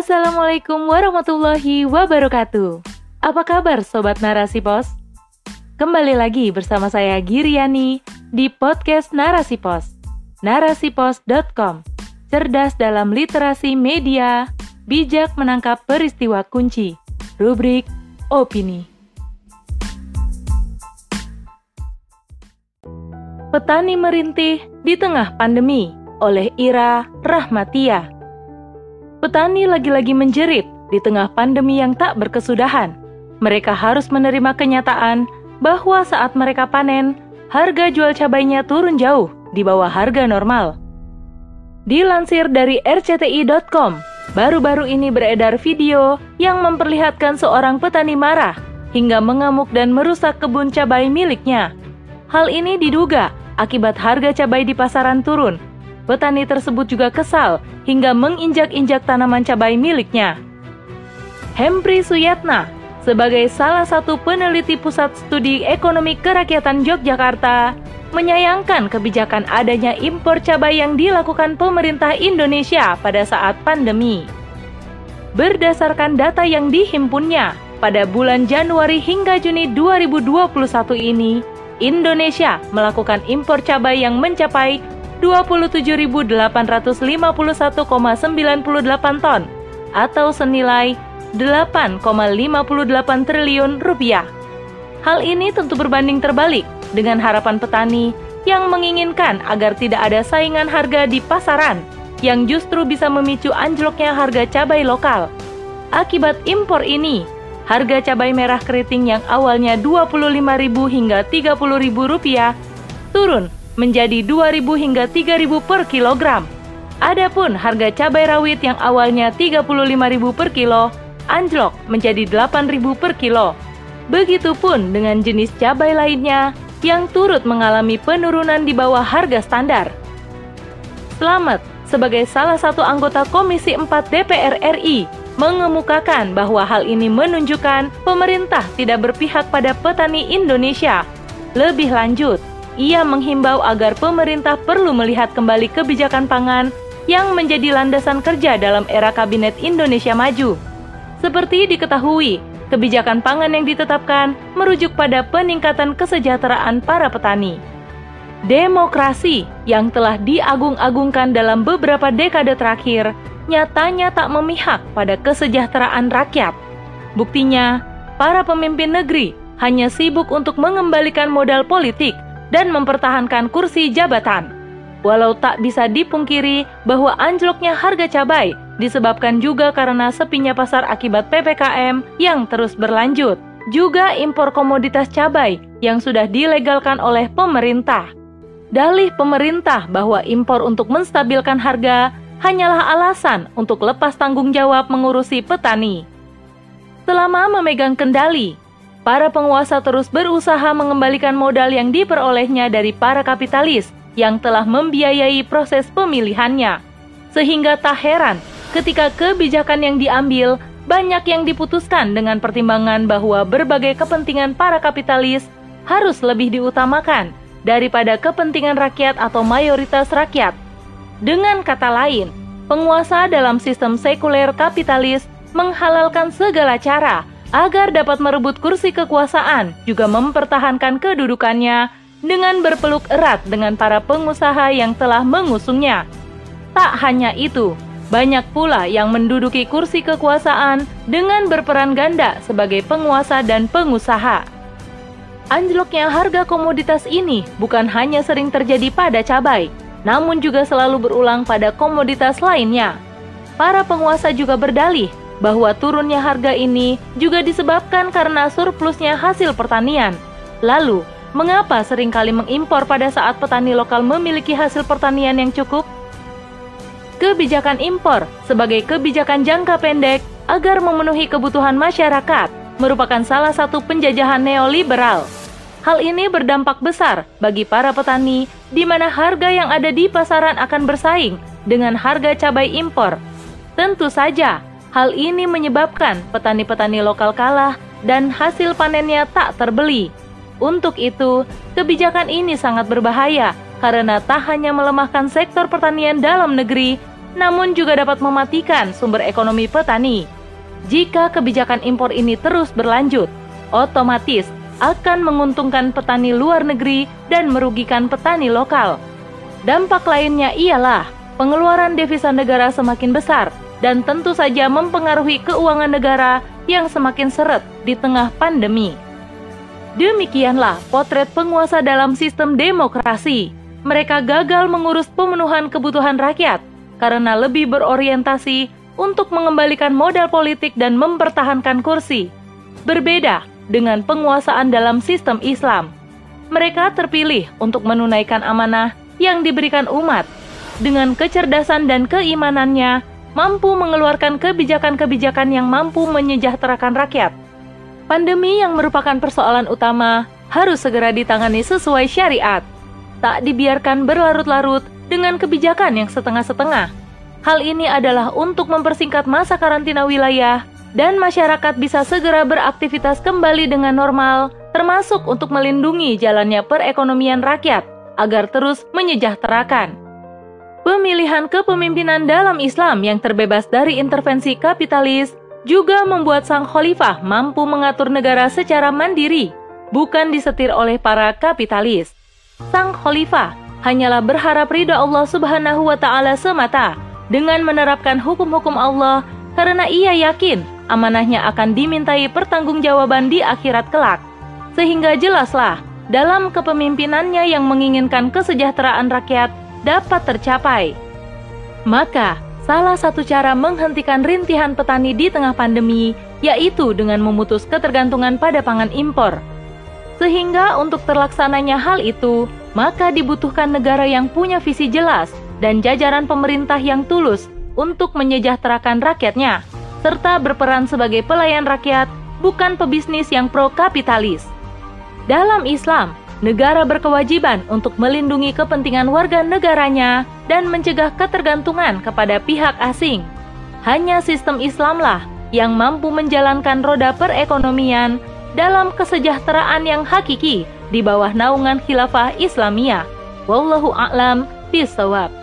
Assalamualaikum warahmatullahi wabarakatuh. Apa kabar Sobat Narasi Pos? Kembali lagi bersama saya Giriani di podcast Narasi Pos. Narasipos.com Cerdas dalam literasi media, bijak menangkap peristiwa kunci. Rubrik Opini. Petani merintih di tengah pandemi oleh Ira Rahmatia. Petani lagi-lagi menjerit di tengah pandemi yang tak berkesudahan. Mereka harus menerima kenyataan bahwa saat mereka panen, harga jual cabainya turun jauh di bawah harga normal. Dilansir dari rcti.com, baru-baru ini beredar video yang memperlihatkan seorang petani marah hingga mengamuk dan merusak kebun cabai miliknya. Hal ini diduga akibat harga cabai di pasaran turun petani tersebut juga kesal hingga menginjak-injak tanaman cabai miliknya. Hempri Suyatna, sebagai salah satu peneliti Pusat Studi Ekonomi Kerakyatan Yogyakarta, menyayangkan kebijakan adanya impor cabai yang dilakukan pemerintah Indonesia pada saat pandemi. Berdasarkan data yang dihimpunnya, pada bulan Januari hingga Juni 2021 ini, Indonesia melakukan impor cabai yang mencapai 27.851,98 ton atau senilai 8,58 triliun rupiah. Hal ini tentu berbanding terbalik dengan harapan petani yang menginginkan agar tidak ada saingan harga di pasaran yang justru bisa memicu anjloknya harga cabai lokal. Akibat impor ini, harga cabai merah keriting yang awalnya Rp25.000 hingga Rp30.000 turun menjadi 2.000 hingga 3.000 per kilogram. Adapun harga cabai rawit yang awalnya 35.000 per kilo anjlok menjadi 8.000 per kilo. Begitupun dengan jenis cabai lainnya yang turut mengalami penurunan di bawah harga standar. Selamat sebagai salah satu anggota Komisi 4 DPR RI mengemukakan bahwa hal ini menunjukkan pemerintah tidak berpihak pada petani Indonesia. Lebih lanjut, ia menghimbau agar pemerintah perlu melihat kembali kebijakan pangan yang menjadi landasan kerja dalam era Kabinet Indonesia Maju. Seperti diketahui, kebijakan pangan yang ditetapkan merujuk pada peningkatan kesejahteraan para petani. Demokrasi yang telah diagung-agungkan dalam beberapa dekade terakhir nyatanya tak memihak pada kesejahteraan rakyat. Buktinya, para pemimpin negeri hanya sibuk untuk mengembalikan modal politik dan mempertahankan kursi jabatan. Walau tak bisa dipungkiri bahwa anjloknya harga cabai disebabkan juga karena sepinya pasar akibat PPKM yang terus berlanjut, juga impor komoditas cabai yang sudah dilegalkan oleh pemerintah. Dalih pemerintah bahwa impor untuk menstabilkan harga hanyalah alasan untuk lepas tanggung jawab mengurusi petani. Selama memegang kendali, para penguasa terus berusaha mengembalikan modal yang diperolehnya dari para kapitalis yang telah membiayai proses pemilihannya. Sehingga tak heran ketika kebijakan yang diambil banyak yang diputuskan dengan pertimbangan bahwa berbagai kepentingan para kapitalis harus lebih diutamakan daripada kepentingan rakyat atau mayoritas rakyat. Dengan kata lain, penguasa dalam sistem sekuler kapitalis menghalalkan segala cara agar dapat merebut kursi kekuasaan, juga mempertahankan kedudukannya dengan berpeluk erat dengan para pengusaha yang telah mengusungnya. Tak hanya itu, banyak pula yang menduduki kursi kekuasaan dengan berperan ganda sebagai penguasa dan pengusaha. Anjloknya harga komoditas ini bukan hanya sering terjadi pada cabai, namun juga selalu berulang pada komoditas lainnya. Para penguasa juga berdalih bahwa turunnya harga ini juga disebabkan karena surplusnya hasil pertanian. Lalu, mengapa sering kali mengimpor pada saat petani lokal memiliki hasil pertanian yang cukup? Kebijakan impor sebagai kebijakan jangka pendek agar memenuhi kebutuhan masyarakat merupakan salah satu penjajahan neoliberal. Hal ini berdampak besar bagi para petani di mana harga yang ada di pasaran akan bersaing dengan harga cabai impor. Tentu saja, Hal ini menyebabkan petani-petani lokal kalah dan hasil panennya tak terbeli. Untuk itu, kebijakan ini sangat berbahaya karena tak hanya melemahkan sektor pertanian dalam negeri, namun juga dapat mematikan sumber ekonomi petani. Jika kebijakan impor ini terus berlanjut, otomatis akan menguntungkan petani luar negeri dan merugikan petani lokal. Dampak lainnya ialah pengeluaran devisa negara semakin besar dan tentu saja mempengaruhi keuangan negara yang semakin seret di tengah pandemi. Demikianlah potret penguasa dalam sistem demokrasi. Mereka gagal mengurus pemenuhan kebutuhan rakyat karena lebih berorientasi untuk mengembalikan modal politik dan mempertahankan kursi. Berbeda dengan penguasaan dalam sistem Islam. Mereka terpilih untuk menunaikan amanah yang diberikan umat dengan kecerdasan dan keimanannya mampu mengeluarkan kebijakan-kebijakan yang mampu menyejahterakan rakyat. Pandemi yang merupakan persoalan utama harus segera ditangani sesuai syariat. Tak dibiarkan berlarut-larut dengan kebijakan yang setengah-setengah. Hal ini adalah untuk mempersingkat masa karantina wilayah dan masyarakat bisa segera beraktivitas kembali dengan normal, termasuk untuk melindungi jalannya perekonomian rakyat agar terus menyejahterakan. Pemilihan kepemimpinan dalam Islam yang terbebas dari intervensi kapitalis juga membuat sang khalifah mampu mengatur negara secara mandiri, bukan disetir oleh para kapitalis. Sang khalifah hanyalah berharap ridha Allah Subhanahu wa taala semata dengan menerapkan hukum-hukum Allah karena ia yakin amanahnya akan dimintai pertanggungjawaban di akhirat kelak. Sehingga jelaslah dalam kepemimpinannya yang menginginkan kesejahteraan rakyat dapat tercapai. Maka, salah satu cara menghentikan rintihan petani di tengah pandemi yaitu dengan memutus ketergantungan pada pangan impor. Sehingga untuk terlaksananya hal itu, maka dibutuhkan negara yang punya visi jelas dan jajaran pemerintah yang tulus untuk menyejahterakan rakyatnya, serta berperan sebagai pelayan rakyat, bukan pebisnis yang pro-kapitalis. Dalam Islam, negara berkewajiban untuk melindungi kepentingan warga negaranya dan mencegah ketergantungan kepada pihak asing. Hanya sistem Islamlah yang mampu menjalankan roda perekonomian dalam kesejahteraan yang hakiki di bawah naungan khilafah Islamiyah. Wallahu a'lam bishawab.